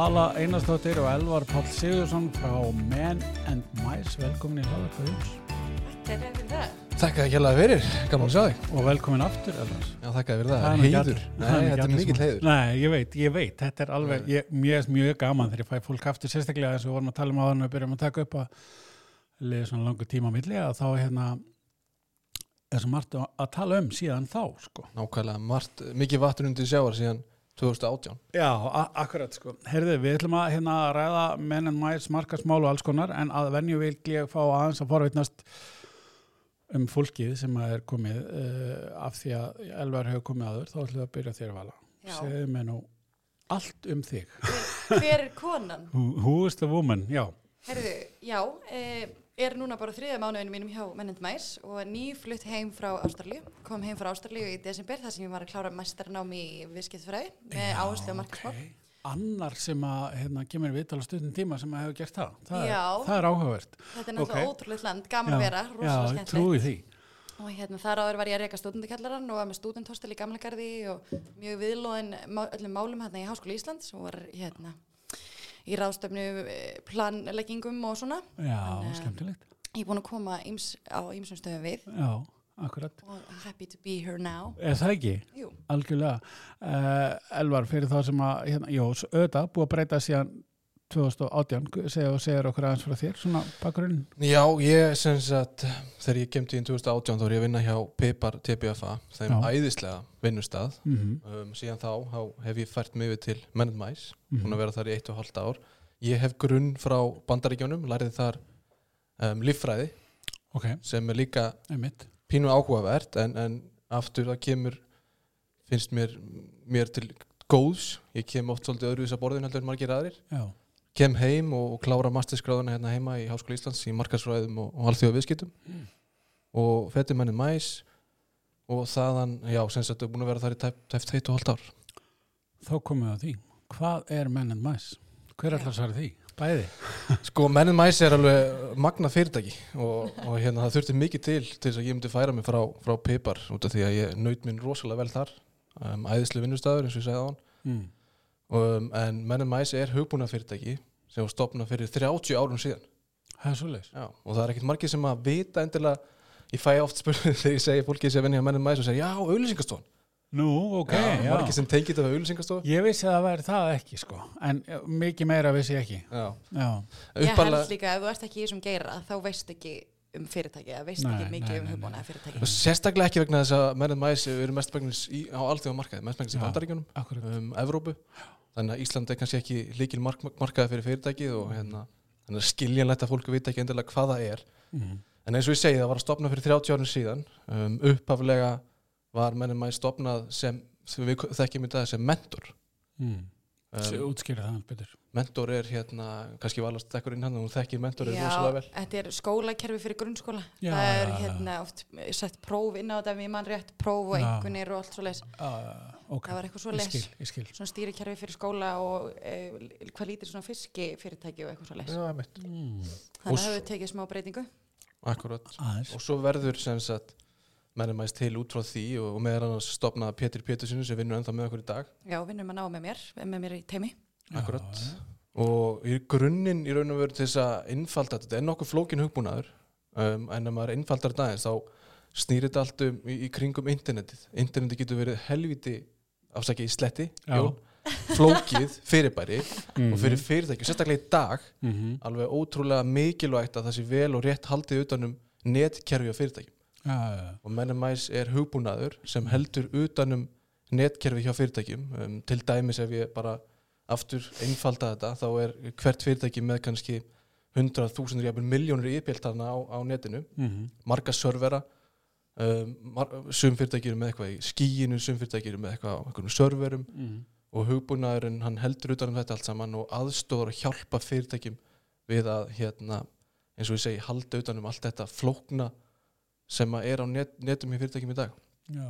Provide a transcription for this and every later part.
Vala Einarstóttir og Elvar Páll Sigursson frá Men and Mice. Velkomin í hlaðarpa Jóns er fyrir það. Þakka þér kjærlega fyrir, gaman að sjá þig. Og velkomin aftur Elvar. Já, þakka þér fyrir Það það, er heiður. Nei, er þetta er allir mikill heiður. Nei, ég veit, ég veit, þetta er alveg ég, mjög, mjög gaman þegar ég fæ fólk aftur sérstaklega eins og við vorum að tala um áðan og byrjum að taka upp að liða svona langur tíma milli að þá er hérna er svo margt að tala um síðan þá sko. Nákvæmlega, margt, mikið vatn undir sjáar síðan 2018 Já, akkurat sko. Herðu, við ætlum að hérna ræða menn en mæs markasmál og alls konar en að venju vil ég fá aðeins að forveitnast um fólkið sem að er komið uh, af því að Elvar hefur komið aður, þá ætlum við að byrja þér að vala. Segðu mér nú allt um þig. Hver, hver er konan? Who, who is the woman? Já. Herðu, já, eh, er núna bara þriða mánuðinu mínum hjá Mennend Mæs og nýflutt heim frá Ástralíu. Kom heim frá Ástralíu í desember þar sem ég var að klára mestarnám í viðskiptfræði með áherslu á markasmál. Annar sem að hérna, kemur við tala stundin tíma sem að hefur gert það. Það, Já. er, það er áhugavert. Þetta er náttúrulega Ok. ótrúleitt land, gaman að vera, Já, rosalega ég skemmtilegt. trúi því. Og hérna þar áður var ég að reyka stúdendakallarann og var með stúdenthostel í Gamla Garði og mjög viðlóðin öllum málum hérna í Háskóla Íslands og var hérna í ráðstöfnu eh, planleggingum og svona. Já, En, eh, skemmtilegt. Ég er búin að koma íms, á ýmsum stöðum við Já, akkurat. happy to be here now. Er það ekki? Jú, Algjörlega. Uh, Elvar, fyrir þá sem að, hérna, jó, auðvitað, búið að breyta síðan 2018, segja og segja okkur aðeins frá þér, svona bakgrunn. Já, ég sem sagt þegar ég kemdi í 2018 þá er ég að vinna hjá Pipar TBFA þeim Já. æðislega vinnustað Mm -hmm. um, síðan þá, þá hef ég fært mig við til Mennend Mæs, Mhm. búin að vera þar í eitt og hálft ár ég hef grunn frá bandaríkjónum lærið þar um, líffræði Ok, sem er líka einmitt. pínu áhugavert en, en aftur það kemur finnst mér, mér til góðs ég kem oft svolítið öðruvis að borðin heldur margir aðrir Já, kem heim og, klára masterskráðuna hérna heima í Háskóla Íslands í markarsfræðum og, og alþjóða viðskiptum Mm. og fætti manni mæs og þaðan, já, sem sagt, er búin að vera þar í tæft og hálft ár þá komum við að því. Hvað er menn en mæs? Hver er alltaf svarið því? Bæði. Sko, mennin mæs er alveg magna fyrirtæki og, og hérna það þurfti mikið til til þess að ég myndi færa mig frá, frá Pipar út af því að ég naut minn rosalega vel þar um, æðislu vinnustæður eins og ég segði á hann Mm. Um, en mennin mæs er hugbúna fyrirtæki sem var stopnað fyrir 30 árum síðan Það er svo leis. Já, og það er ekkert margir sem að vita endilega ég fæ oft spurning þegar ég segi fólki sem venni á mennum mæs og segja já, auðlýsingastofan Nú, ok, já, já. margir sem tengið þetta við auðlýsingastofu Ég vissi að það væri það ekki, sko. En mikið meira vissi ég ekki. já, Já, ég uppalega held líka að ef þú ert ekki í þessum geira þá veist ekki um fyrirtæki, eða veist Nei, ekki mikið nei, um nei, hugbúna nei. fyrirtæki. og sérstaklega ekki vegna þess að mennum mæs eru mest megnis í, á alþjóða markaði, mest megnis í bandaríkjunum um, Evrópu, þannig að Ísland er kannski ekki líkil mark, markaði fyrir fyrirtækið og hérna, þannig að skiljanlegt að fólku vita ekki endilega hvað það er Mm. en eins og ég segi, það var að stopna fyrir 30 árum síðan um, upphaflega var mennum stopnað sem, sem við þekkjum í dag sem mentor Mm. Um, Útskýra það betur. mentor er hérna, kannski valast ekkur inn hann og hún þekkir mentor er rosalega vel þetta er skólakerfi fyrir grunnskóla. Já, það er já, já. hérna oft sett próf inn á þetta við mann rétt próf og einhvernir og allt svo leis. Uh, ok, Það var eitthvað svo ég leis. skil, ég skil. Svona stýrikerfi fyrir skóla og e, hvað lítir svona fiski fyrirtæki og eitthvað svo leis. Já. Mm. Þannig að það hefur tekið smá breytingu. Akkurat. Aðeins. Og svo verður sem sagt mennum aðeins til út frá því og, og meðan annars stopna Pétur Péturssonu sem vinnur ennþá með okkur í dag. Já, vinnum að ná með mér, með mér í teimi. Akkurat. Já. Og í grunninn í raun og veru til þess að innfalda þetta, þetta er nokkuð flókin hugbúnaður um, en ef maður innfaldar þetta aðeins þá snýr þetta allt um í, í kringum internetið. Internetið getur verið helviti afsakið í sletti, Já. Jón, flókið fyrirbæri Mhm. og fyrir fyrirtæki, sérstaklega í dag Mhm. alveg ótrúlega mikilvægt að það sé vel og rétt haldið utanum netkerfi á fyrirtækjum Já. og Mennemæs er hugbúnaður sem heldur utanum netkerfi hjá fyrirtækjum um, til dæmis ef ég bara aftur einfalda þetta þá er hvert fyrirtæki með kannski 100.000 jafnvel miljónur íbjeltarna á, á netinu Mhm. marga servera um, mar sum fyrirtæki eru með eitthvað í skíinu sum fyrirtæki eru með eitthvað á einhvern serverum Mhm. og hugbúnaðurinn hann heldur utanum þetta allt saman og aðstofar og hjálpa fyrirtækjum við að hérna, eins og ég segi, halda utanum allt þetta flókna sem er á net, netum í fyrirtækjum í dag. Já,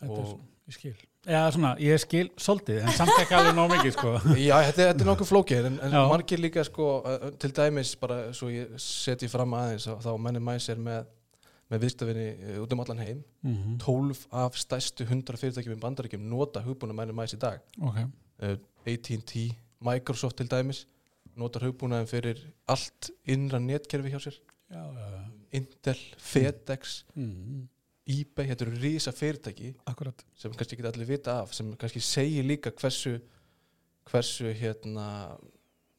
þetta er Og- svona, ég skil. Já, svona, ég skil svolítið, en samt ekki alveg nóg mikið, sko. Já, þetta, er- þetta er nokkuð flókið en, en margir líka sko, til dæmis bara svo ég seti fram aðeins þá, þá menni mæs er með, með viðstafinni út um allan heim. Mm 12 af stærstu 100 fyrirtækjum í bandaríkjum nota hugbúna menni mæs í dag. Ok, uh, AT&T, Microsoft til dæmis notar hugbúnaðin fyrir allt innra netkerfi hjá sér. Já, já, já. Intel, FedEx, Mm, eBay þetta eru rísa fyrirtæki akkurat. sem kannski ekki allir vita af sem kannski segir líka hversu hversu hérna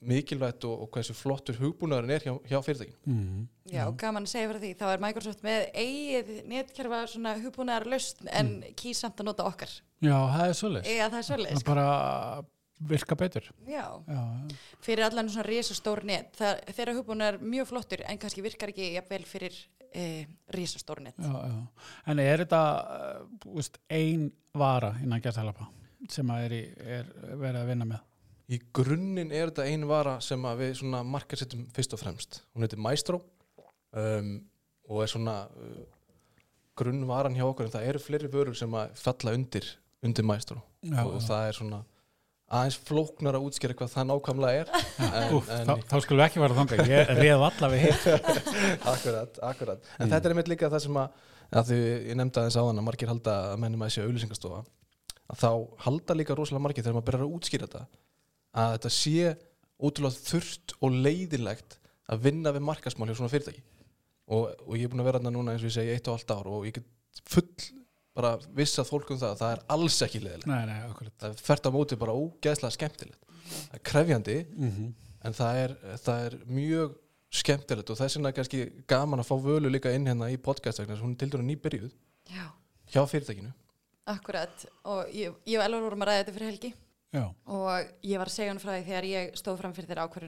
mikilvægt og, og hversu flottur hugbúnaðurinn er hjá, hjá fyrirtækin mm, Já, gaman að segja fyrir því, þá er Microsoft með eigið netkerfa svona hugbúnaðar lausn en kýs samt að nota okkar. já, það er svoleiðis. Eða það er svolítið, bara virka betur Já, já, já. fyrir allan svona risastór net, þeirra hugbúnaðar er mjög flottur en kannski virkar ekki jafnvel fyrir e, risastór net. Já, já. En er þetta uh, úst, ein vara innan gæstalapa sem að er, í, er verið að vinna með? í grunninn er þetta ein vara sem að við svona markasettum fyrst og fremst hún heitir Maestro um, og er svona uh, grunnvaran hjá okkur en það eru fleiri vörur sem að falla undir undir Maestro Já, og já. það er svona aðeins flóknar að útskýra hvað það nákvæmlega er. En, Úf, þá, þá skulum við ekki vera þangað, ég reð alla við hitt. akkurat, akkurat. En þetta er einmitt líka það sem að, að því ég nefndi aðeins á að margir halda að mennum að þessi auðlýsingastofa að þá halda líka rosalega margir þegar maður byrjar að útskýra þetta að þetta sé útrúlega þurft og leiðilegt að vinna við markasmál hjá svona fyrirtæki. Og, og ég er búin að vera þarna núna eins og ég segi eitt og allt ár og ég get full bara vissað fólk um það að það er alls ekki leiðilegt Nei, nei, akkurat. það er fært á móti bara ógeðslega skemmtilegt. Það er krefjandi Mm en það er, það er mjög skemmtilegt og þess vegna er kannski gaman að fá völu líka inn hérna í podcast vegna hún er til dæru nýbyrjuð Já, hjá fyrirtækinu. Akkurat. Og ég, ég var alveg vorum að ræða þetta fyrir helgi. Já. og ég var að segja hann frá því þegar ég stóð fram fyrir að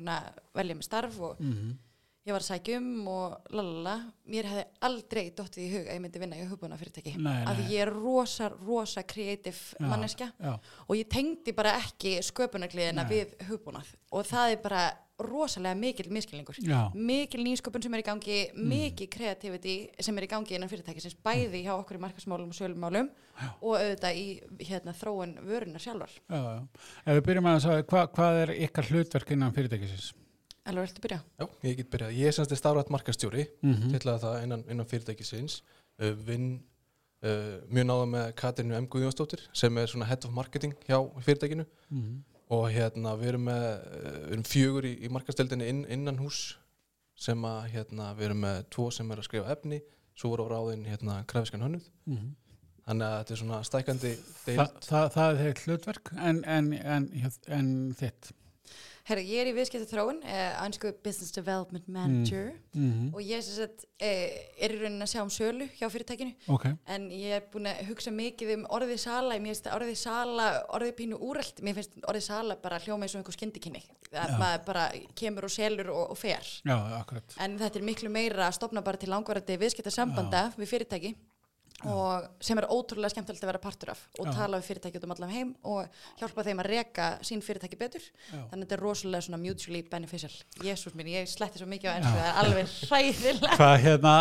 velja með starf og Mm ég var að sækja um og lalala, mér hefði aldrei dottið í hug að ég myndi vinna í hugbúna fyrirtæki Nei, nei. ég er rosa, rosa kreatív Já, manneskja Já, og ég tengdi bara ekki sköpunargliðina Nei. við hugbúnað. Og það er bara rosalega mikil miskilningur já, mikil nýsköpun sem er í gangi mikil kreativity sem er í gangi innan fyrirtækisins bæði hjá okkur í markasmálum og sölumálum og auðvitað í hérna, þróun vörunar sjálfar. Já, já. Ef við byrjum að það, hva, hvað er ykkar hlutverk innan fyrirtækisins? Alveg viltu byrja? Já, ég get byrjað. Ég er semst starfrætt markastjóri Mm mm. það innan, innan fyrirtækisins uh, vinn uh, mjög náða með Katrinu M. Guðjónsdóttir sem er svona head of marketing hjá fyrirtækinu -hmm. og hérna við erum með uh, við erum fjögur í, í markasteldinni inn, innan hús sem að hérna við erum með tvo sem er að skrifa efni svo voru á ráðin hérna krafiskan hönnuð þannig að þetta er svona stækandi Þa, það, það er hlutverk en, en, en, en þitt Herra, ég er í viðskipta þróun eh, ansku Business Development Manager. Mm -hmm. og ég sagt, eh, er í raunin að sjá um sölu hjá fyrirtækinu. Ok, en ég er búin að hugsa mikið um orðið sala. Mér finnst orðið sala, orðið pínu úrelt. Mér finnst orðið sala bara hljóma eins og einhver skyndikynni. Að Já. maður bara kemur og selur og, og fer. Já, akkurat. En þetta er miklu meira að stopna bara til langvarandi viðskiptasambanda við fyrirtæki og sem er ótrúlega skemmtilegt að vera partur af og tala við fyrirtæki út um allan heim og hjálpa þeim að reka sín fyrirtæki betur. Já. þannig að þetta er rosalega svona mutually beneficial. Jésús mín, ég sletti svo mikið á ennsku það er alveg hræðilega Hvað hérna,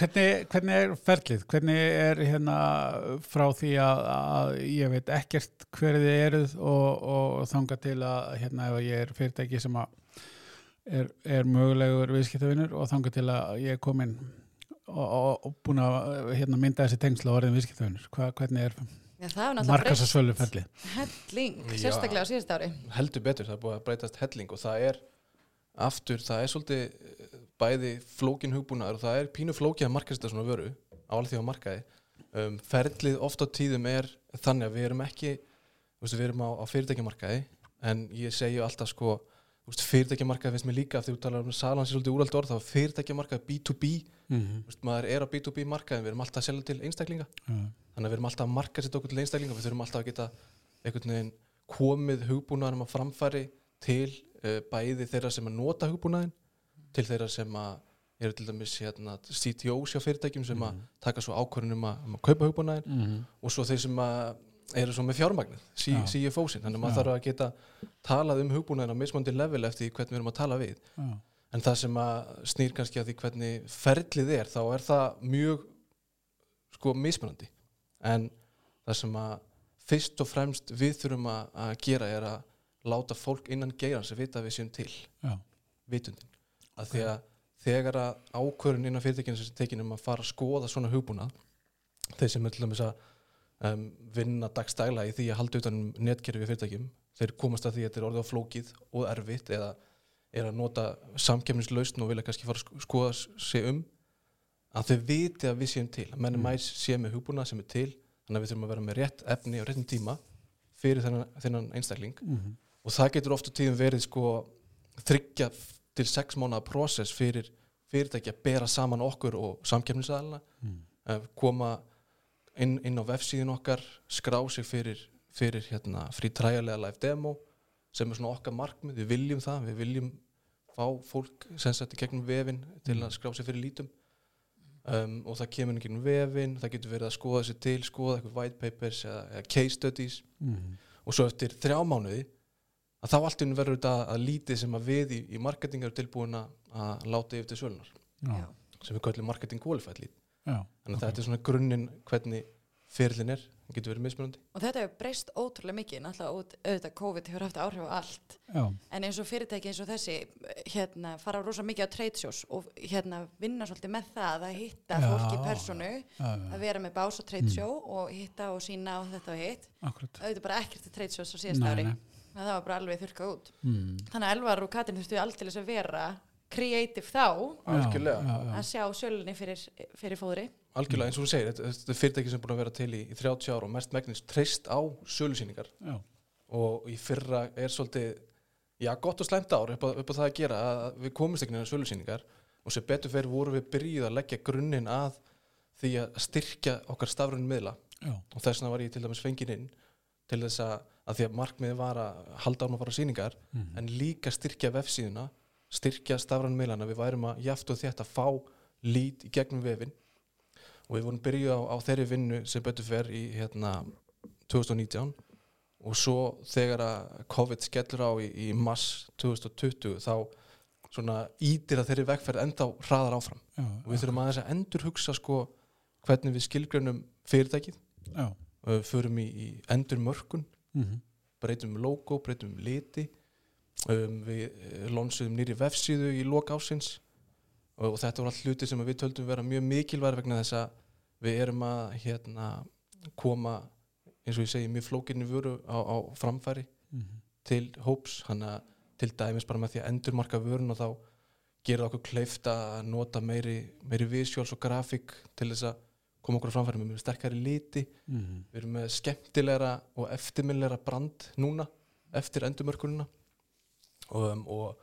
hvernig, hvernig er ferlið? Hvernig er hérna frá því að, að ég veit ekkert hver þið eruð og, og þanga til að hérna ef ég er fyrirtæki sem að er, er mögulegur viðskiptavinur og þanga til að ég er komin og, og, og búin að hérna, mynda þessi tengsla og orðin viðskiptavinur. Hva, hvernig er Já, það er náttúrulega markast að breyst sölu ferlið? helling, sérstaklega á síðast ári heldur betur, það er búið að breytast helling og það er aftur, það er svolítið eh, bæði flókin hugbúnaður og það er pínu flókið að markast þetta svona vöru á alþjóða markaði um, ferlið oft á tíðum er þannig að við erum ekki við erum á, á fyrirtækjamarkaði en ég segi alltaf sko fyrirtækjamarkaði finnst mér líka því þú talar um salan sér svolítið úrald orð, þá fyrirtækjamarkaði B2B Mm þú veist, maður er á B2B markaði við erum alltaf að selja til einstaklinga. Þannig að við erum alltaf að marka sér okkur til einstaklinga við þurfum alltaf að geta einhvern veginn komið hugbúnaðarum að framfæri til uh, bæði þeirra sem að nota hugbúnaðin til þeirra sem að eru til dæmis hérna, CTOs hjá fyrirtækjum sem að taka svo ákvörðunum að, um að kaupa hugbúnaðin -hmm. og svo þeir sem að eru svo með fjármagnið, Já. CFO-sin þannig að maður þarf að geta talað um hugbúnaðin á mismandi level eftir hvernig við erum að tala við Já. En það sem að snýr kannski að því hvernig ferlið er, þá er það mjög sko mismunandi. En það sem að fyrst og fremst við þurfum að, gera er að láta fólk innan geirans að vita við séum til Já. vitundin. Að því að þegar að ákvörun innan fyrirtækinu sem tekin um að fara að skoða svona hugbúnað, þeir sem er til dæmis að um, vinna dagstæla í því að halda utan um netkerfi fyrirtækjum, þeir komast að því að þetta er orðið á flókið og erfitt eða er að nota samkemnislausn og vilja kannski fara að sk- skoða sig um að þau viti að við séum til að mennum mæs sé með hugbúna sem er til þannig að við þurfum að vera með rétt efni og réttin tíma fyrir þennan, þennan einstakling Mhm. og það getur ofta tíðum verið sko þryggja til sex mánuða prósess fyrir fyrirtæki að bera saman okkur og samkefnisaðalina Mm. að koma inn, inn á vefsíðin okkar skrá sig fyrir, fyrir hérna, frí træjarlega live demo sem er svona okkar markmið, við viljum það við viljum fá fólk sem sett í gegnum vefin til að skrá sig fyrir lítum. Um, og það kemur gegnum vefin það getur verið að skoða sig til skoða eitthvað white papers eða, eða case studies. Mhm. og svo eftir þrjá mánuði að þá allt einu verður þetta að lítið sem að við í, í marketing eru tilbúin að- láta yfir til sölunar Já, sem við kallum marketing qualified lead já, þannig að þetta er svona grunninn hvernig fyrirlin er, það getur verið mismunandi Og þetta hefur breyst ótrúlega mikið, náttúrulega auðvitað COVID hefur haft áhrif á allt. já, En eins og fyrirtæki eins og þessi, hérna, fara rosa mikið á trade shows og hérna vinna svolítið með það að hitta Já. fólk í personu, að vera með bás og trade show og hitta og sína og þetta og hitt. Auðvitað bara ekkert til trade shows á síðast Nei, ári. nei. Það var bara alveg þurrkað út. Mm. Þannig að Elvar og Katrin þurftu aldrei að vera creative þá Algjörlega. að sjá sölunni fyrir, fyrir fóðri. algjörlega eins og hún segir, þetta, þetta er fyrirtæki sem er búin að vera til í, í 30 ára og mest megnis treyst á sölusýningar já, og í fyrra er svolítið já, gott og slæmt ár upp á, upp á það að gera að við komumst ekki neina sölusýningar og sem betur fyrir voru við byrjuð að leggja grunninn að því að styrkja okkar stafrunni miðla já, og þess vegna var ég til dæmis fenginn inn til þess að, að því að markmiði var að halda án að fara sýningar Mhm. en líka styrkja vefsíðuna styrkja stafrann miðlana, við værum að jaft og þetta fá lít í gegnum vefin og við vorum byrjuð á, á þeirri vinnu sem betur fer í hérna 2019 og svo þegar að COVID skellur á í, í mars 2020 þá svona ítir að þeirri vegferð enda hraðar áfram. Já, og við þurfum aðeins að endur hugsa sko hvernig við skilgrunum fyrirtækið. Já, förum í, í endur mörkun mhm, breytum um logo, breytum um liti um, við eh, lonsuðum nýri vefsíðu í lok ásins og, og þetta voru allt hluti sem við töldum vera mjög mikilvæg vegna þess að við erum að hérna, koma eins og ég segi mjög flókinni vöru á, á framfæri mhm, til hóps. Hann að til dæmis bara með því að endurmarka vörun og þá gera okkur kleift að nota meiri, meiri visuals og grafík til þess að koma okkur á framfæri með mjög sterkari liti. Mhm, Við erum með skemmtilegra og eftirminnilegra brand núna eftir endurmörkununa um, og,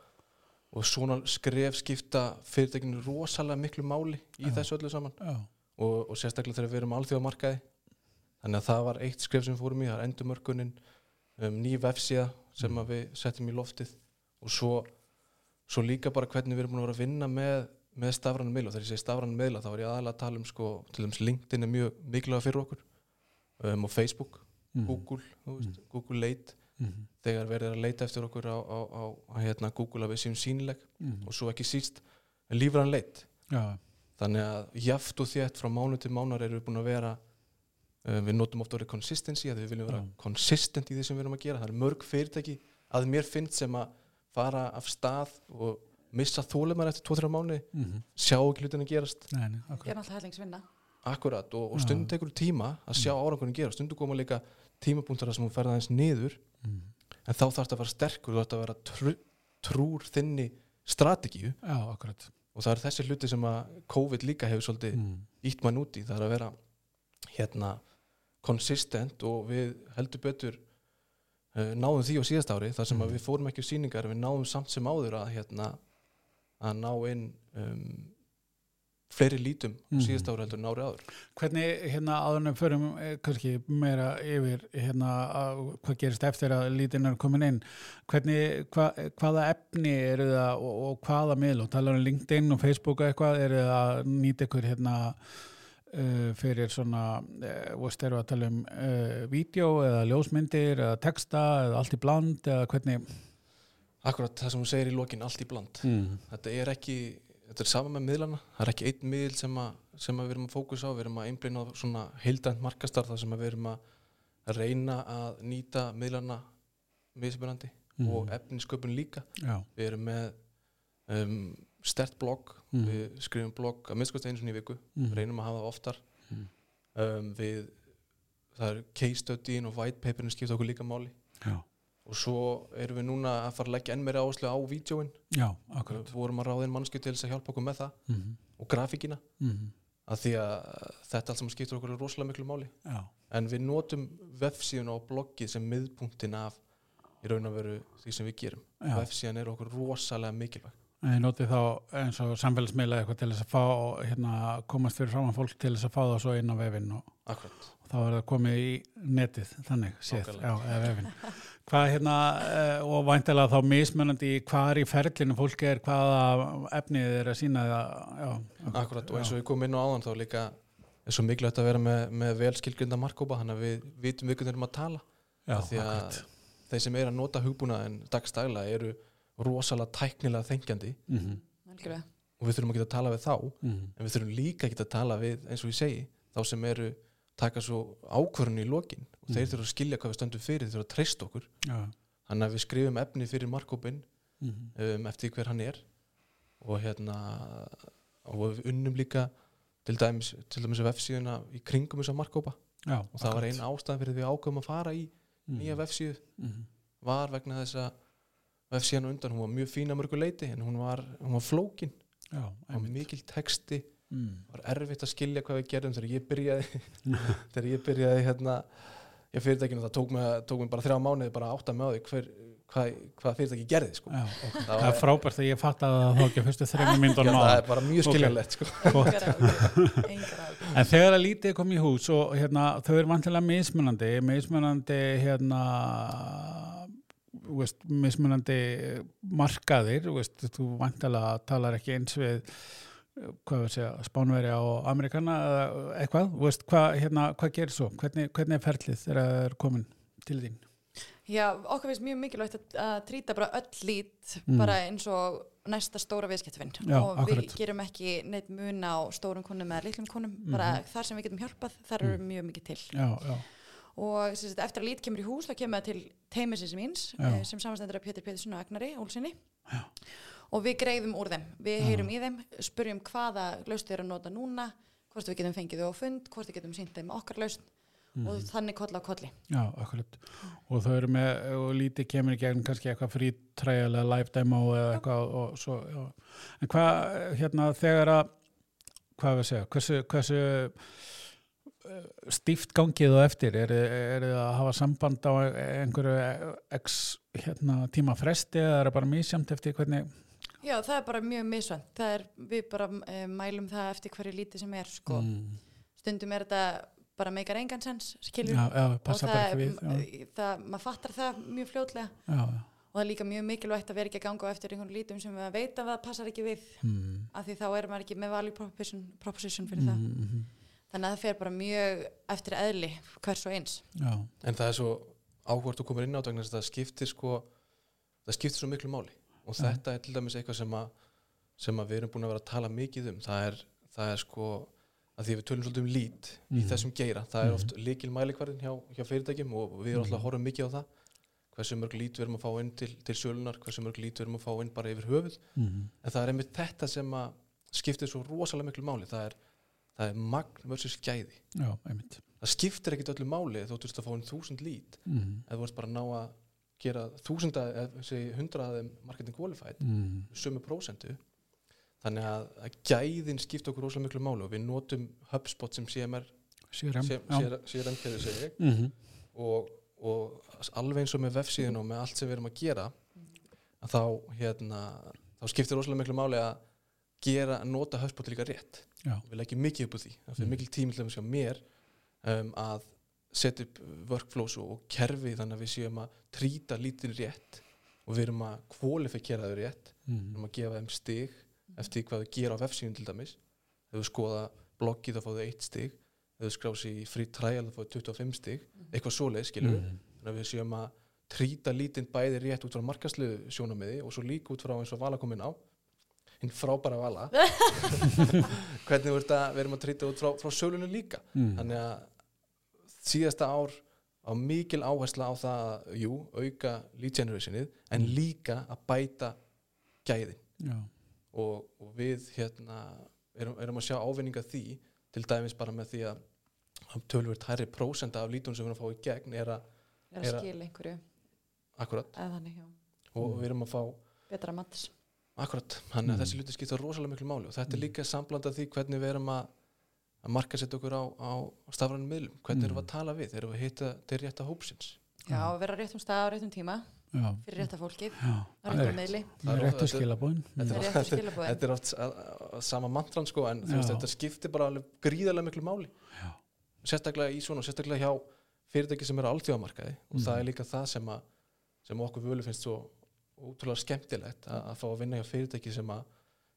og svona skref skipta fyrirtekinu rosalega miklu máli í Já. þessu öllu saman. Og, og sérstaklega þegar við erum alþjóðamarkaði. Þannig að það var eitt skref sem fórum í það er endurmörkunin um, ný vefsíða sem að við settum í loftið. Og svo, svo líka bara hvernig við erum búin að vera að vinna með, með stafranum miðla. Og þegar ég segi stafranum miðla þá er ég aðalega að tala um sko, til dæmis LinkedIn er mjög mikilvæga fyrir okkur. Um, og Facebook, mhm, Google veist, Google Late mhm, þegar verið er að leita eftir okkur á, á, á, á hérna, Google að við séum sínileg mhm, og svo ekki síst lífran leit. Já, þannig að jaft og þétt frá mánu til mánar erum við búin að vera uh, við notum ofta orðið consistency að við viljum vera consistent í því sem við erum að gera. Það eru mörg fyrirtæki að mér finnst sem að fara af stað og missa þólumar eftir 2-3 mánu mhm, sjá ekki hlutin að gerast. Nei, nei, Ég er náttúrulega hellingsvinna. akkurat og, og stundum tekur tíma að sjá árangurinn gera stundum koma líka tímapunktar þar sem hún ferða aðeins niður mhm, en þá þarf þetta að vera sterkur þú þarf að vera trú, trúr þinni strategíu. Já, og það er þessi hluti sem að COVID líka hefur svolítið mhm, ítt mann út í. Það er að vera hérna konsistent og við heldur betur uh, náðum því á síðast ári þar sem Mhm. að við fórum ekki á sýningar en við náðum samt sem áður að hérna að ná inn um, fleiri lítum á Mhm. síðast ári heldur en ári áður Hvernig hérna áðurnum förum eh, kannski meira yfir hérna að, hvað gerist eftir að lítin er komin inn hvernig, hva, hvaða efni eru það og, og hvaða miðl og talar um LinkedIn og Facebook og eitthvað eru það að nýta ykkur hérna uh, fyrir svona uh, veist eru að tala um uh, vídeo eða ljósmyndir eða texta eða allt í bland eða hvernig Akkurat það sem hún segir í lokin allt í bland mm. þetta er ekki, þetta er sama með miðlana. Það er ekki einn miðl sem, að, sem að við erum að fókusa á, við erum að einblina á svona heildænt markastar þar sem við erum að reyna að nýta miðlana mismunandi Mhm. og efninsköpun líka. Já, við erum með um, stert blogg, Mhm. við skrifum blogg að minnskost einu sinni í viku, Mhm. reynum að hafa oftar. Mhm. um, við það er case studyin og white paperin skipta okkur líka máli. Já, og svo erum við núna að fara að leggja enn meira áherslu á vídjóin við vorum að ráða inn mannskju til þess að hjálpa okkur með það Mm og grafíkina. -hmm. að því að þetta allt sem skiptur okkur rosalega miklu máli. Já, en við notum vefsíðun og bloggið sem miðpunktin af í raun og veru því sem við gerum. Vefsíðan er okkur rosalega mikilvæg. En ég noti þá eins og samfélagsmiðla eitthvað til þess að fá, hérna, komast fyrir framan fólk til þess að fá það svo inn á vefinn og, og þá er það komið í netið, þannig séð, Nákvæmlega. já, eða vefinn. Hvað hérna, eh, og væntilega þá mismunandi hvað er í ferlinu fólk er, hvaða efnið er að sína það, já. Akkurat, og eins og við komum inn á áðan þá líka er svo mikilvægt að vera með, með vel skilgrinda markkópa, hann að við vitum við hvernig erum að tala Já, Af því að akkurat. þeir sem er að nota hugbúnaðin dagstæla eru rosalega tæknilega þengjandi Mm -hmm. algjörlega og við þurfum að geta að tala við þá Mm en við þurfum líka að geta að tala við eins og ég segi, þá sem eru taka svo ákvörðun í lokin. Og þeir Mhm. þurfum að skilja hvað við stöndum fyrir, þeir þurfum að treysta okkur. Já. þannig að við skrifum efni fyrir markkópin Mm um, eftir hver hann er. Og hérna og við unnum líka til dæmis, til dæmis vefsíðuna í kringum þessa markkópa Já, og það var eina ástæðan fyrir því við ákveðum að fara í Mhm. nýja vefsíðu. Mm var vegna þess að vefsíðan undan, hún var mjög fín að mörgu leiti en hún var, hún var flókin. Já, einmitt. mikil texti, Mm. var erfitt að skilja hvað við gerðum þegar ég byrjaði þegar ég byrjaði hérna í fyrirtækinu, það tók mig, tók mig bara þrjá mánuði bara að átta með á því hver, hvað, hvað fyrirtæki gerði sko. Já, ok. Það Það er frábært að ég fatt að það þá ekki að fyrstu Já, myndunum það á. er bara mjög skiljanlegt sko. engar áhugur En þegar að lítið kom í hús og hérna, þau eru vantilega mismunandi, mismunandi hérna, þú veist, mismunandi markaðir, þú veist, þú vantilega talar ekki eins við hvað við segja, Spánverja og Amerikana eða eitthvað, veist, hvað, hérna, hvað gerir svo? Hvernig, hvernig er ferlið þegar það er komin til þín? Já, okkur finnst mjög mikilvægt að, að trýta bara öll lít Mm. bara eins og næsta stóra viðskiptfinn Já, og akkurat. við gerum ekki neitt mun á stórum konum eða litlum konum Mhm. bara þar sem við getum hjálpað, þar eru mjög mikið til Já, já, og sagt, eftir að lít kemur í hús þá kemur það til teimisins míns Já. eh, sem samanstendur af Pétur Pétursson og Agnari Olsinni og við greiðum úr þeim. Við heyrum í þeim, spurjum hvaða laust þeir eru að nota núna hvort við getum fengið þau á fund, hvort við getum sínt þeim okkar laust og þannig koll á kolli. Já, akkurat. Og þau eru með, og lítið kemur í gegn kannski eitthvað trial eða live demo eða eitthvað og svo, já. En hvað, hérna, þegar að, hvað við segja, hversu, hversu eh, stíft gangið og eftir, er, er það að hafa samband á einhverju x hérna, tíma fresti eða er það bara mísjamt eftir hvernig, Já, það er bara mjög misvænt. Það er, við bara e, mælum það eftir hverju lítið sem er, sko. mm, Stundum er þetta bara meikar engan sens, skiljum. já, já, passa bara ekki við, það, já, það, maður fattar það mjög fljótlega já, já. og það er líka mjög mikilvægt að vera ekki að ganga eftir einhvern lítum sem við veit að það passar ekki við Mm, af því þá er maður ekki með value proposition, proposition fyrir það. mm, mm, Þannig að það fer bara mjög eftir eðli hvers og eins. já, en það er svo áhvert að koma inn á vegna þess að það skiptir sko það skiptir svo miklu máli og þetta er til dæmis eitthvað sem að sem að við erum búin að vera að tala mikið um. Það er, það er sko að því við tölum svolítið um lít í Mhm. þessum geira. Það er Mhm. oft líkil mælikvarðin hjá, hjá fyrirtækjum og við erum alltaf að horfa mikið á það. Hversu mörg lít við erum að fá inn til, til sölunar hversu mörg lít við erum að fá inn bara yfir höfuð. Mm, en það er einmitt þetta sem að skiptir svo rosalega miklu máli. Það er, það er magn versus gæði. Já, það skiptir ekkit öllu máli þú veist að fá inn þúsund lít Mm, ef þú veist bara að ná að gera þúsunda hundraðum marketing qualified mm, sömu prósentu þannig að, að gæðin skipta okkur rosalega miklu máli og við notum HubSpot sem CMR CRM. CRM kerfi segi Mm og, og alveg eins og með vefsíðun og með allt sem við erum að gera að þá, hérna, þá skiptir rosalega miklu máli að gera, að nota HubSpot líka rétt Já. við leggjum mikið upp úr því það fyrir Mm. mikil tími til að mér um, að setja upp workflows og, og kerfi þannig að við séum að trýta lítin rétt og við erum að kvalifikera þau rétt. Við mm, erum að gefa þeim stig eftir hvað þau gera á vefsíðun til dæmis. Ef við skoða bloggið þá fá þau eitt stig. Ef við skrá sig í free trial þá fá þau 25 stig. Eitthvað svoleið skilur mm, þannig að við séum að trýta lítinn bæði rétt út frá markaslu sjónamiði og svo líka út frá eins og vala komin á. Hinn frábæra vala. Hvernig við erum að trýta út frá, frá sölunum líka. Mm, þannig að síðasta ár á mikil áhersla á það að jú, auka lead generationið en Mm. líka að bæta gæðin já, og, og við hérna erum, erum að sjá ávinninga því til dæmis bara með því að að tölvöld hærri prósenda af lítun sem við erum að fá í gegn er að Er að Er að- skila einhverju. akkurat þannig, já, og við erum að fá betra mats akkurat, þannig að Mm. þessi hluti skipta rosalega miklu máli og þetta er Mm. líka sambland af því hvernig við erum að að marka setja okkur á, á stafrænum miðlum. Hvernig erum við Mm. að tala við, erum við að hitta til rétta hópsins. Já, vera á réttum stað á réttum tíma Já, fyrir rétta fólkið, já, á það réttum rétt. miðli. Það er réttu þetta- skilabóðin. þetta það er- oft að, að, sama mantran sko en veist, þetta skiptir bara alveg gríðarlega miklu máli. Já. sérstaklega í svona, sérstaklega hjá fyrirtæki sem eru á alþjóðamarkaði. Og Mhm. það er líka það sem, að, sem okkur völu finnst svo útrúlega skemmtilegt að, að fá að vinna hjá fyrirtæki sem, að,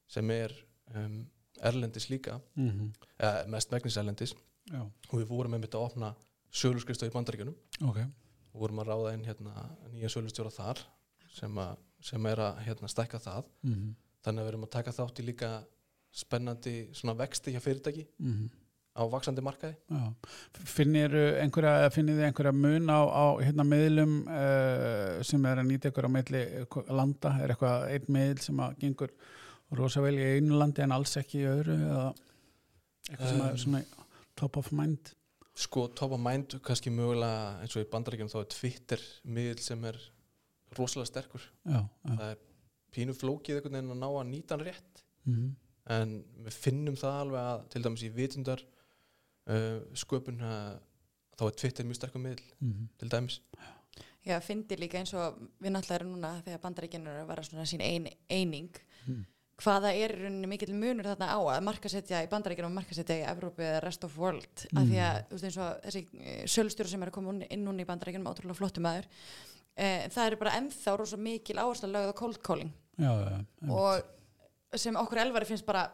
sem er um, erlendis líka Mhm. eða mest megnis erlendis Já, og við vorum einmitt að opna söluskristof í bandaríkjunum ok. og vorum að ráða inn hérna, nýja sölustjóra þar sem, að, sem er að hérna, stækka það Mhm. þannig að við erum að taka þátt í líka spennandi vexti hjá fyrirtæki Mhm. á vaksandi markaði. Finnir þið einhverja mun á, á hérna miðlum uh, sem er að nýta ykkur á meðli landa? Er eitthvað einn miðl sem að gengur rosa vel í einu landi en alls ekki í öðru eða eitthvað sem Um. er svona top of mind? sko top of mind kannski mögulega eins og í bandaríkjum þá er Twitter miðl sem er rosalega sterkur Já, já. það er pínu flókið einhvern veginn að ná að nýta hann rétt Mhm. en við finnum það alveg að til dæmis í vitundar uh, sköpun uh, þá er Twitter mjög sterkur miðl Mhm. til dæmis Já, fyndi líka eins og við náttúrulega erum núna þegar bandaríkinn eru að vera svona sín ein, eining Mm. Hvaða er mikill munur þarna á að markasetja í bandaríkinn og markasetja í Evrópu eða rest of world af því að þú veist eins og þessi sölstjóru sem er að koma inn- núna í bandaríkinn ótrúlega flottu maður e, það er bara ennþá rosa mikil áherslu lögð á cold calling Já, já, já. og sem okkur elvari finnst bara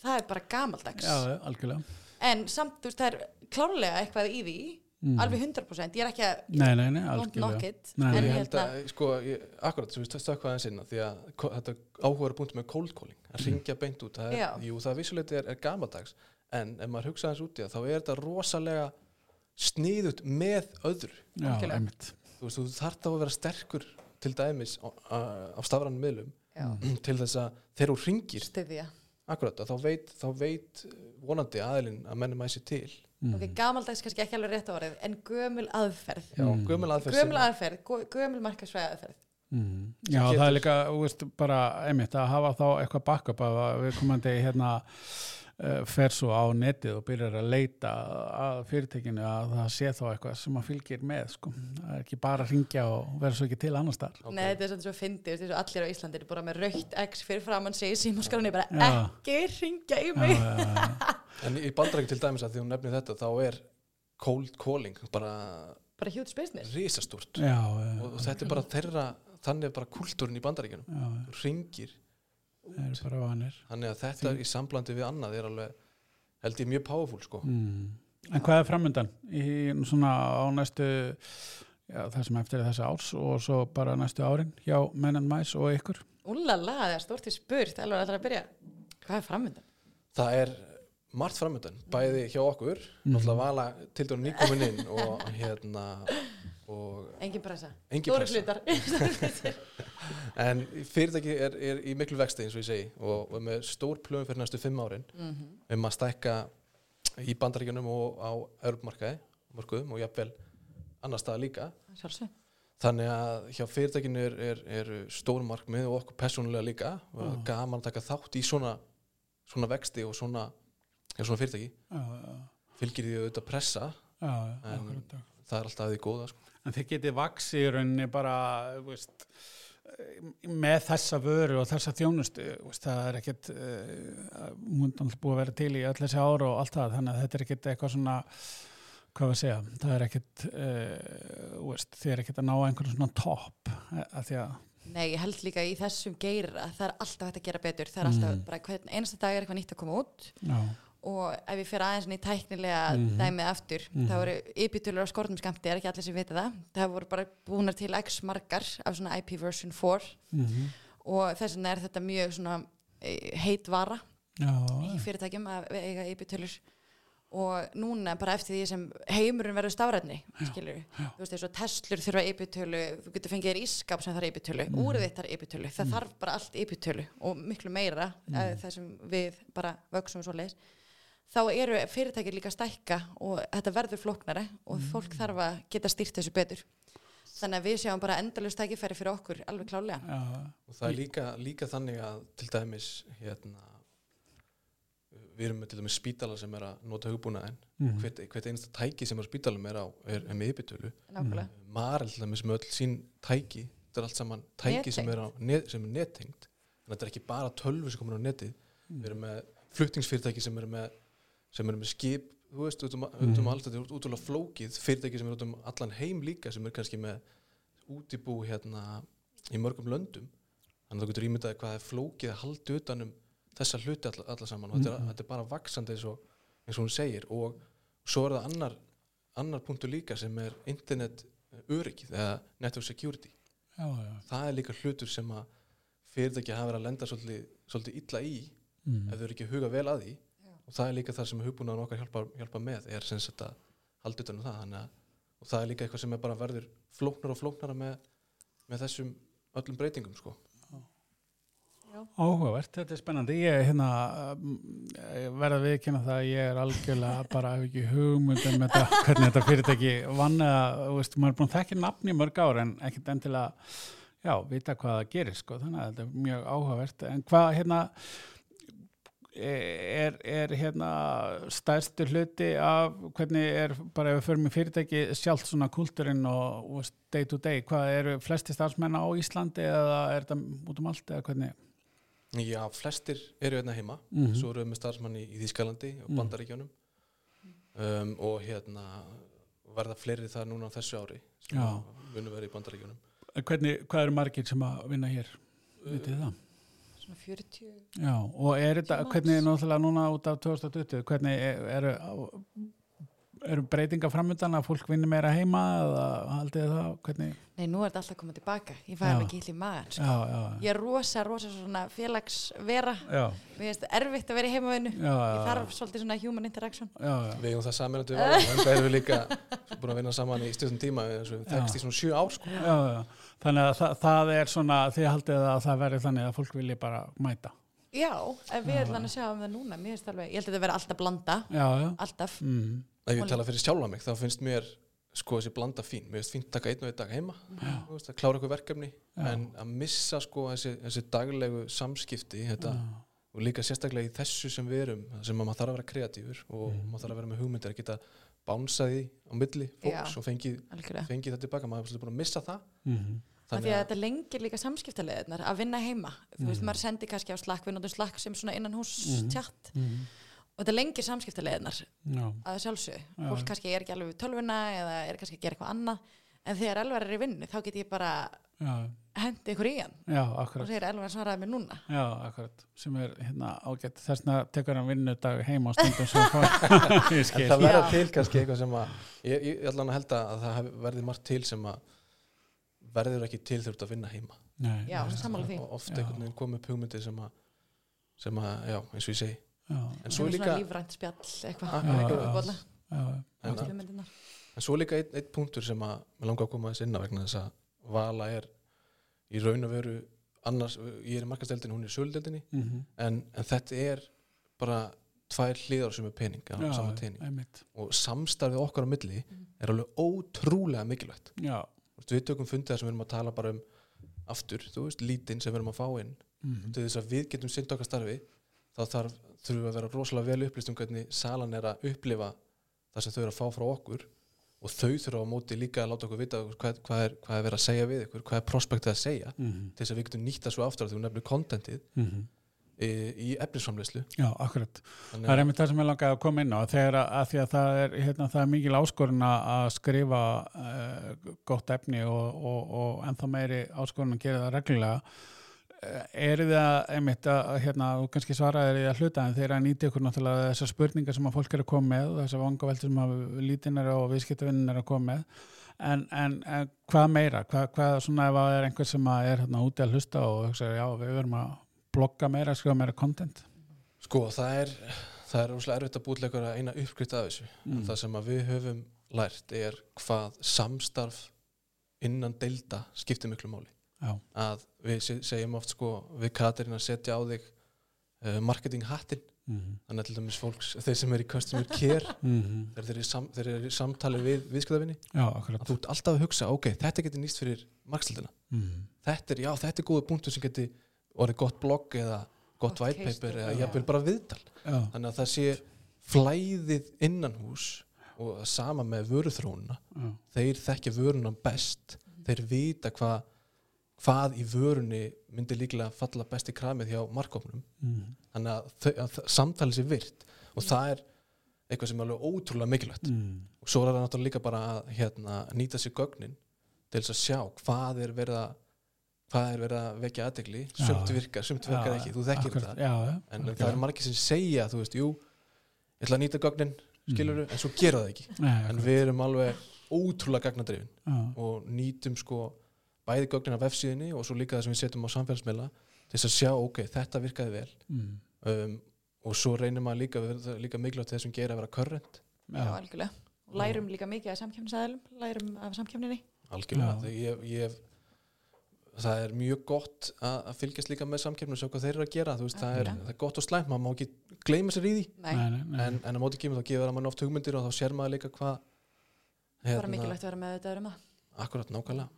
það er bara gamaldags Já, já, algjörlega. en samt þú veist það er klárlega eitthvað í því Mm. alveg 100% ég er ekki að Nei, nei, nei, don't knock it en ég held hérna að, sko, ég, akkurat sem við inn á, því að þetta áhugaður punktum með cold calling, að ringja beint út það er, jú, það vissuleiti er, er gamaldags en ef maður hugsa aðeins út í það þá er þetta rosalega sniðut með öðru. Já, þú þú þarf þá að vera sterkur til dæmis á, á, stafranum miðlum já, til þess að þegar þú ringir styðja akkurat, að þá veit, þá veit vonandi aðilinn að mennum að sér til Mm. ok, gamaldags kannski ekki alveg rétt orðið en gömul aðferð já, Mm. gömul aðferð gömul aðferð, gö- gömul markasvæða aðferð Mm. Já, getur- það er líka, þú veist, bara einmitt að hafa þá eitthvað backup að við komandi hérna fer svo á netið og byrjar að leita að fyrirtekinu að það sé þá eitthvað sem að fylgir með, sko. Það er ekki bara að ringja og vera svo ekki til annars þar. Ok. Nei, þetta er svona svo fyndið, þetta er svo allir á Íslandi eru bara með raukt X fyrir framann sig í símaskránni bara Já. ekki ringja í mig já, já. en í bandarækjum til dæmis að því hún nefnir þetta þá er cold calling bara bara huge business risastúrt já, já, og, og þetta er bara þeirra þannig er bara kultúrin í bandaríkjunum já, þú ringir það er bara vanir. þannig að þetta í samblandi við annað er alveg held ég mjög powerful sko Mm. En hvað er framöndan í svona á næstu, já, það sem eftir er þessi árs og svo bara næstu árin hjá menn and mice og ykkur? Úlala, það er stort í spurt, alveg ætlar að byrja hvað er framöndan? það er margt framöndan bæði hjá okkur náttúrulega vala til dæmis nýkomin inn og hérna Engin pressa, stóri hlutar. En fyrirtæki er, er í miklu vexti eins og ég segi og, og með stór plöfum fyrir næstu fimm árin Mhm. um að stækka í bandaríkjunum og á mörkuðum og jafnvel annar stað líka. Sjálfsög þannig að hjá fyrirtækinu er, er, er stórum markmið og okkur persónulega líka og Já. gaman að taka þátt í svona svona vexti og svona, svona fyrirtæki. Já, já, fylgir því auðvitað pressa já, já, En- það er alltaf því góða sko. En þið getið vaksi í rauninni bara, veist, með þessa vöru og þessa þjónustu, veist, það er ekkert, uh, hún er alltaf búið að vera til í öll þessi ára og allt það, þannig að þetta er ekkert eitthvað svona, hvað við segja, það er ekkert, uh, þið er ekkert að ná einhvern svona topp, eh, að því að, Nei, ég held líka í þessum geira það er alltaf hægt að gera betur það er alltaf Mm. bara hvern einasta dag er eitthvað nýtt að koma út já, og ef ég fyrir aðeins í tæknilega Mhm. dæmið aftur, Mhm. þá eru IP-tölur á skortum skamti, er ekki allir sem vita það það voru bara búnar til x margar af svona IP version 4 mm og þess vegna er þetta mjög svona eh, heit vara já, í fyrirtækjum að eiga IP-tölur og núna bara eftir því sem heimurinn verður stafræðni skilur já. þú veist eins og Teslur þurfa IP-tölu þú getur fengið þér ískap sem þarf IP-tölu Mhm. þarf IP-tölu, það þarf bara allt IP-tölu og miklu meira Mhm. mm. það sem við bara vöksum svo leis þá eru fyrirtækir líka að stækka og þetta verður flóknari og Mhm. fólk þarf að geta stýrt þessu betur. Þannig að við sjáum bara endalust tækifæri fyrir okkur alveg klálega já, og það er líka, líka þannig að til dæmis hérna við erum með til dæmis spítala sem er að nota hugbúnaðin Mhm. hvert, hvert einasta tæki sem er á spítalum er á er, er með yfirtölu. Nákvæmlega. Marel til dæmis með öll sín tæki. Þetta er allt saman tæki sem er, á, net, sem er nettengt þannig að þetta er ekki bara tölvu sem komur á netið. Við erum með fluttingsfyrirtæki sem eru með sem eru með skip þú veist, út um, út um allt þetta er útrúlega flókið fyrirtæki sem eru út um allan heim líka sem er kannski með útibú hérna í mörgum löndum. Þannig að þú getur ímyndaði hvað er flókið að halda utanum þessa hluti alla, alla saman og þetta er, þetta er bara vaksandi eins og, eins og hún segir. Og svo er það annar, annar punktur líka sem er internet öryggið eða network security. Já, já. það er líka hlutur sem að fyrirtæki hafa verið að lenda svolítið, svolítið illa í Mm. ef þau eru ekki að huga vel að því og það er líka það sem hugbúnaðan okkar hjálpa, hjálpa með er sem sagt að halda utan um það þannig að og það er líka eitthvað sem er bara verður flóknar og flóknara með, með þessum öllum breytingum sko Áhugavert, þetta er spennandi. Ég hérna, um, ég verð að viðkynna það að ég er algjörlega bara hef ekki hugmynd um þetta, hvernig þetta fyrirtæki vann eða, þú veist, maður er búin að þekka nafni í mörg ár en ekkert endilega, já, vita hvað það gerir, sko, þannig að þetta er mjög áhugavert. En hvað, hérna, er, er hérna stærstu hluti af hvernig er bara ef við förum í fyrirtæki sjálft svona kultúrin og, og day to day, hvað eru flesti starfsmenn á Íslandi eða er þetta út um allt eða hvernig? Já, flestir eru hérna heima Mhm. svo eru við með starfsmann í, í Þýskalandi og Mhm. Bandaríkjónum um, og hérna verða fleiri það núna á þessu ári sem munu verið í Bandaríkjónum Hvernig, hvað eru margir sem að vinna hér? Vitið þið það? Svona 40 Já, og er þetta, hvernig er náttúrulega núna út af 2020, hvernig er- eru, eru breytinga framöndan að fólk vinni meira heima eða haldið það, hvernig? nei nú er þetta alltaf komið tilbaka ég fæ Já. alveg gill í maður sko. Já, já, ég er rosa, rosa svona félagsvera já, mér finnst erfitt að vera í heimavinnu já, já, ég þarf svolítið svona human interaction já, já, Við eigum það saman við varum, en það erum við líka búin að vinna saman í stjórnum tíma eins og við Já. þekkst í svona sjö ár sko. já, já. Þannig að það, það er svona, þið haldið að það verði þannig að fólk vilji bara mæta. já, ef við erum að sjá um það núna mér finnst alveg, ég held að þetta vera alltaf blanda. Já, já, alltaf, mm, Ef ég tala fyrir sjálfa mig, þá finnst mér sko þessi blanda fín, mér finnst fínt að taka einn og einn dag heima, þú veist, að klára eitthvað verkefni Já. en að missa sko þessi, þessi daglegu samskipti þetta, og líka sérstaklega í þessu sem við erum sem að maður þarf að vera kreatífur og Mm. maður þarf að vera með hugmyndir að geta bánsaði á milli fólks Já. og fengið, fengið þetta tilbaka. Maður er búin að missa það. Mm, Af því að þetta lengir líka samskiptaleðinar að vinna heima. Þú veist, maður sendir kannski á Slack, við notum Slack sem svona innan hús Mhm. tjatt mm, og þetta lengir samskiptaleðinar já, að sjálfsög. Já. Fólk kannski er ekki alveg við tölvuna eða er kannski að gera eitthvað annað en þegar Elvar er í vinnu þá get ég bara já, hendi ykkur í hann já, og segir Elvar svaraði mér núna. Já, akkurat, sem er hérna ágætt þessna tekur hann vinnudag heima á stundum sem ég það verða Já. til kannski eitthvað sem að ég, ég, ég ætla verður ekki til þurft að vinna heima. Nei, Já, og oft Já. einhvern veginn komið upp hugmyndir sem að sem að, já, eins og ég segi. Já, en svo líka, lífrænt spjall eitthvað. Já, en, hugmyndirnar. en svo líka einn ein punktur sem að mér langar að koma að vegna þess að vala er í raun og veru annars, ég er í markasteldinni, hún er í söludeldinni mhm, en, en þetta er bara tvær hliðar sem er pening á já, einmitt, og samstarfið okkar á milli er alveg ótrúlega mikilvægt. Já, veist, við tökum fundið sem við erum að tala bara um aftur, þú veist, lítinn sem við erum að fá inn. Mhm, til þess að við getum sinnt okkar starfi þá þarf, þurfum við að vera rosalega vel upplýst um hvernig salan er að upplifa það sem þau eru að fá frá okkur. Og þau þurfa á móti líka að láta okkur vita hvað, hvað, er, hvað er verið að segja við ykkur hvað er prospektið að segja. Mhm, til þess að við getum nýtt það svo aftur að þú nefnir kontentið mhm. Í, í efnisframleyslu Já, akkurat. Þannig Það er einmitt það sem ég langaði að koma inn á þegar að, að því að það er, hérna, það er mikil áskorun að skrifa uh, gott efni og, og, og ennþá meiri áskorun að gera það reglulega uh, er það einmitt að hérna, þú kannski svaraðir í að hluta en þeir að nýta ykkur náttúrulega þessar spurningar sem að fólk er að koma með og þessar vangaveltur sem að lítinir og viðskiptavinnin er að koma með en, en, en hvað meira? Hvað, hvað svona ef að er einhver sem að er hérna úti að hlusta og hugsa, já, við verum að blogga meira, skrifa meira content Sko, það er það er rosalega erfitt að búið einhverja eina uppskrift af þessu Mm. en það sem að við höfum lært er hvað samstarf innan deilda skiptir miklu máli Já, að við se- segjum oft sko við Katarina setja á þig uh, marketing hattin Mhm. þannig að til dæmis fólks, þeir sem er í customer care Mhm. þegar þeir eru í sam, þeir eru í samtali við viðskiptafinni Já, að þú ert alltaf að hugsa, ok, þetta getur nýst fyrir markstildina, Mhm. þetta er, já, þetta er góða punktur sem getur orðið gott blogg eða gott white paper eða já. jafnvel bara viðtal. Já, þannig að það sé flæðið innan hús og sama með vöruþróunina. Já, þeir þekkja vöruna best. Þeir vita hva, hvað í vörunni myndi líklega falla best í kramið hjá markofnum Mhm. þannig að, þau, að samtalið sé virt. Og það er eitthvað sem er alveg ótrúlega mikilvægt. Mhm. og svo er það náttúrulega líka bara að hérna, nýta sér gögnin til þess að sjá hvað er verið að hvað er verið að vekja aðtegli Já. sumt virkar, sumt virkar ekki, þú þekkir akkurat, það Já, en það er margir sem segja, þú veist, jú ég ætla að nýta gögnin, skilur en svo gera það ekki. Nei, en við erum alveg ótrúlega gagnadrifin Já, og nýtum sko bæði gögnin af vefsíðinni og svo líka það sem við setjum á samfélagsmiðla til þess að sjá, ok, þetta virkaði vel. Mhm. um, og svo reynir maður líka, það er líka mikilvægt þessum gera að vera current. Já, algjörlega. Og lærum líka mikið af samkjöfnisæðilum, lærum af samkjöfninni. algjörlega, ég, ég það er mjög gott að, að fylgjast líka með samkefnum og sjá hvað þeir eru að gera, veist, það er, það er gott og slæmt, maður má ekki gleyma sér í því. Nei, nei, nei, nei. en, en á móti kemur þá gefur það mann oft hugmyndir og þá sér maður líka hvað bara mikilvægt að vera með þetta um það. akkurat nákvæmlega.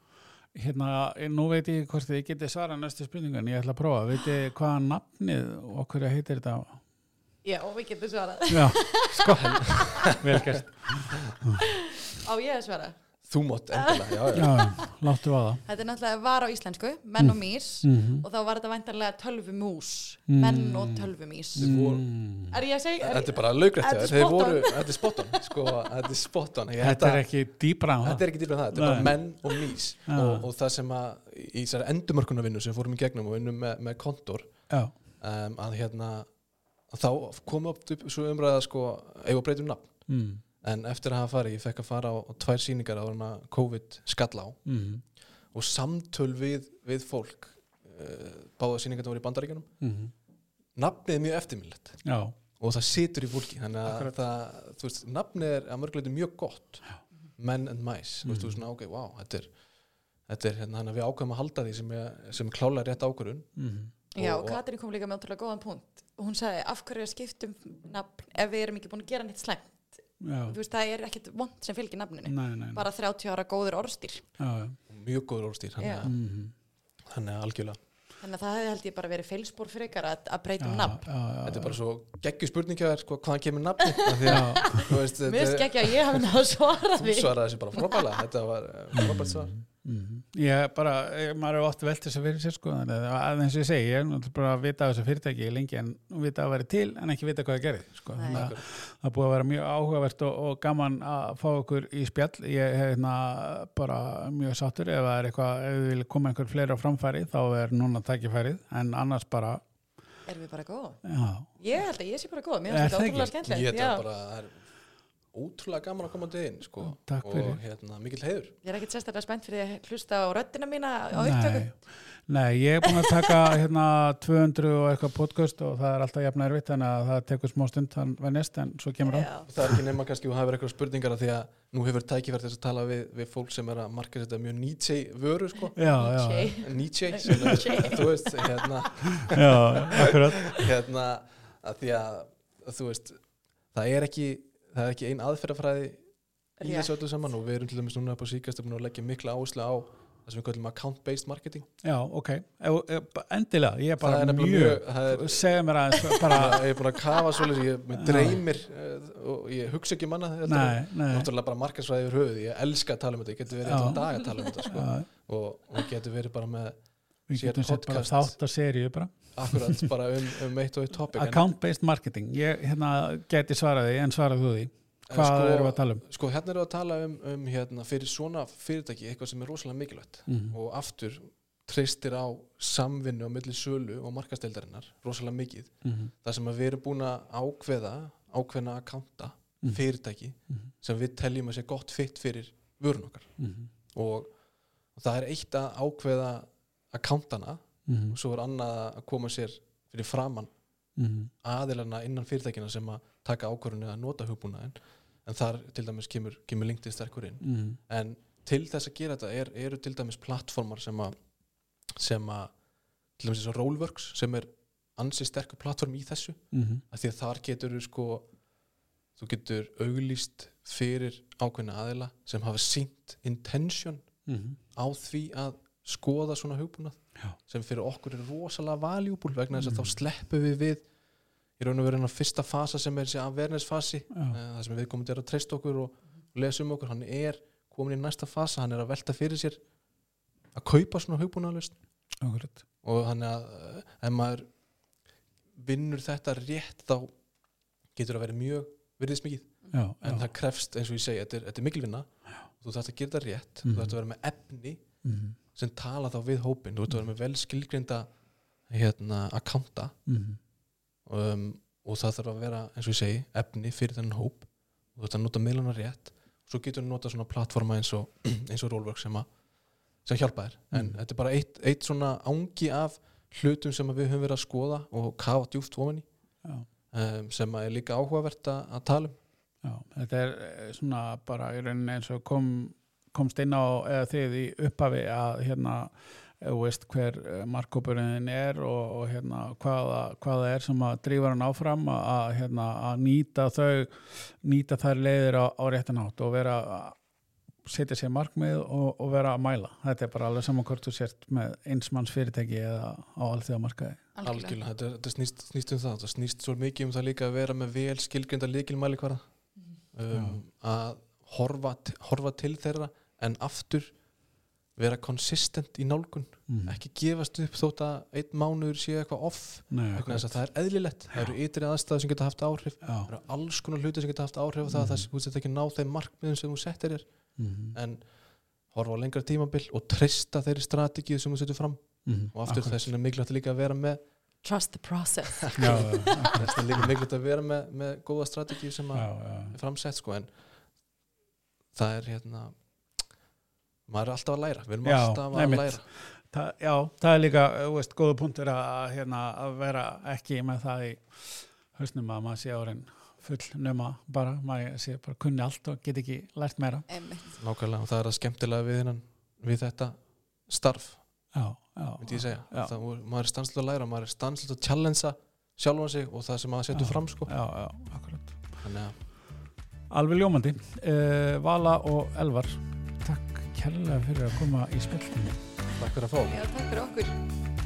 Hérna, nú veit ég hvort þið getið svara næstu spurningun, ég ætla að prófa. Veit ég hvaða nafnið og okkur heitir þetta? Já, og við getum svarað. Já, sko. Vel gert. Á ég að svara. Þú mátt endilega, já, já. Já, láttu á það Þetta er náttúrulega var á íslensku, menn og mýs Mhm. og þá var þetta væntanlega tölvumús, Mm. menn og tölvumís. voru- Mm. Er ég að segja? þetta er bara Þetta er on. voru, þetta er spot on sko, þetta er spot on Ég held Þetta er ekki dýbra þetta það er ekki dýpra en það, þetta er bara menn og mís Já. og, og það sem að í þessari endumörkunarvinnu sem fórum í gegnum og vinnum með, með kontor Já, um, að hérna að þá kom upp, svo umræða sko, að breytum nafn mm. En eftir að hafa farið, ég fekk að fara á, á tvær sýningar á hana COVID skall á Mm. og samtöl við, við fólk uh, báða sýningar voru í bandaríkjunum Mm. nafnið er mjög eftirminnlegt Já, og það situr í fólki þannig að það, þú veist, nafnið er að mörguleiti mjög gott men and mice, þú veist, þú Mhm. veist, svona, ok, wow þetta er, þetta er hérna, við ákveðum að halda því sem er, sem klálega rétt ákvörðun mm. Já, Og- og Katrín kom líka með ótrúlega góðan punkt. Hún sagði, af hverju er skiptum nafn ef við erum ekki búin að gera neitt slæmt? Veist, það er ekkit vond sem fylgir nafninu. nei, nei, nei. Bara 30 ára góður orðstýr. Mjög góður orðstýr þannig, Já. að- þannig að algjörlega Þannig að það hefði held ég bara verið feilspor fyrir ykkar að, að breyta um Já, nafn. já, já, þetta er bara svo geggju spurningja er sko, hvaðan kemur nafni veist, Mér er- ekki að ég hafi náðu að svara þú því. svaraði þessi bara frábælega þetta var eh, frábært svar mm. Ég bara, ég, maður er oft velt þess að fyrir sér sko, þannig að að eins og ég segi, ég er bara að vita af þessu fyrirtæki lengi en vita að vera til en ekki vita hvað það gerði sko. Nei. Þannig að það búið að vera mjög áhugavert og, og gaman að fá okkur í spjall ég hef hérna bara mjög sáttur ef það er eitthvað, ef við viljum koma einhver fleiri á framfæri þá er núna tækifærið en annars bara, Erum við bara góð? já, Ég held að ég sé bara góð. Mér Er finnst þetta ótrúlega skemmtilegt. Ótrúlega gaman að koma til inn sko. Takk og hérna, mikill heiður Ég er ekkert sérstaklega spennt fyrir að hlusta á röddina mína á upptöku. nei, nei, ég er búin að taka hérna 200 og eitthvað podcast og það er alltaf jafn erfitt þannig að það tekur smá stund þann venist en svo kemur Já. það er ekki nema kannski að hafa eitthvað spurningar af því að nú hefur tækifært þess að tala við, við fólk sem er að marka þetta mjög Nietzsche vöru sko. já, já, Nietzsche. Þú veist hérna, já, akkurat hérna að því að, að þú veist það er ekki, það er ekki ein aðferðafræði í þessu öllu saman og við erum til dæmis núna upp á síkastöfnu og leggja mikla áherslu á það sem við kallum account-based marketing. Já, ok, endilega ég er bara er mjög, mjög er, segja mér aðeins bara, ég er búin að kafa svolítið, ég dreymir uh, og ég hugsa ekki manna þetta nei náttúrulega bara markarsvæði yfir höfuð ég elska að tala um þetta, ég getur verið eitthvað dag að tala um þetta sko. og, og getur verið bara með við getum sett bara podcast. þátt að seríu bara akkurat bara um, um eitt og eitt topic en- account-based marketing, ég hérna geti svarað því en svarað þú því hvað sko, erum við að tala um sko hérna erum við að tala um, um hérna, fyrir svona fyrirtæki eitthvað sem er rosalega mikilvægt Mhm. og aftur treystir á samvinnu á milli sölu og markasteldarinnar rosalega mikið Mhm. það sem að við erum búin að ákveða ákveðna að kanta Mhm. fyrirtæki Mhm. sem við teljum að sé gott fitt fyrir vörun okkar Mhm. og, og það er eitt að ákveða að kantana Mhm. og svo er annað að koma sér fyrir framann Mhm. aðilana innan fyrirtækina sem að taka ákvörðunni að nota hugbúnaðin en þar til dæmis kemur, kemur LinkedIn sterkur inn Mhm. en til þess að gera þetta er, eru til dæmis plattformar sem að sem að til dæmis þess að Rollworks sem er ansi sterkur plattform í þessu Mhm. að því að þar getur þú sko þú getur auglýst fyrir ákveðna aðila sem hafa sínt intention Mhm. á því að skoða svona hugbúnað Já. sem fyrir okkur er rosalega valjúbúl vegna þess að Mhm. þá sleppum við við í raun og hennar fyrsta fasa sem er þessi awareness fasi Já. það sem við komum til að treysta okkur og lesa um okkur, hann er komin í næsta fasa hann er að velta fyrir sér að kaupa svona hugbúnaðalust Akkurat. og hann er að eh, ef maður vinnur þetta rétt þá getur það verið mjög virðismikið Já, en já. það krefst eins og ég segi, þetta er, þetta er mikil vinna þú þarfst að gera þetta rétt Mhm. þú þarfst að vera með efni Mhm. Sem tala þá við hópin þú þarfst að vera með vel skilgrinda hérna, akkánta Mhm. um, og það þarf að vera eins og ég segi, efni fyrir þennan hóp. Og þú þarfst að nota meiluna rétt. Svo getur þú nota svona plattforma eins og eins og Rollwork sem, að- sem hjálpa þér en Mhm. þetta er bara eitt, eitt svona ángi af hlutum sem við höfum verið að skoða og kafa djúft ofan í um, sem er líka áhugavert að, að tala um. Já, þetta er eh, svona bara í rauninni eins og kom, komst inn á eða þið í upphafi að hérna ef þú veist hver markkópurinn er og, og hérna hvaða, hvaða er sem að drífa hann áfram að, að, hérna, að nýta þau nýta þær leiðir á, á réttan hátt og vera að setja sér markmið og, og vera að mæla. Þetta er bara alveg saman hvort þú sért með einsmanns fyrirtæki eða á alþjóða markaði algjörlega, þetta, þetta snýst, snýst um það þetta snýst svo mikið um það líka að vera með vel skilgrinda líkilmæli hverða um, að horfa, horfa til þeirra en aftur vera konsistent í nálgun mm. ekki gefast upp þótt að einn mánuður sé eitthvað off Nei, vegna þess að það er eðlilegt það eru ytri aðstæður sem geta haft áhrif Já. það eru alls konar hluti sem geta haft áhrif á það að það þú sett ekki ná þeim markmiðum sem þú settir þér Mm. en horfa á lengra tímabil og treysta þeirri strategíu sem þú setur fram Mm. og aftur þess vegna er mikilvægt líka að vera með Trust the process. Já, já, þess er líka mikilvægt að vera með, með góða strategíu sem að já, já. er framsett sko en það er hérna maður er alltaf að læra við erum Já, alltaf að einmitt. læra Það, já, það er líka, þú veist, góða punktur að, hérna, að vera ekki með það í hausnum að maður sé árin full nema bara, maður sé bara kunni allt og get ekki lært meira. Nákvæmlega og það er að skemmtilega við, hennan, við þetta starf Já, já. myndi ég segja, Já. það, maður er stanslega að læra maður er stanslega að challengea sjálfan sig og það sem maður setur fram sko Já, já, akkurat. að Alveg ljómandi. Uh, Vala og Elvar, kærlega fyrir að koma í spiltinni. takk fyrir að fá Já, takk fyrir okkur.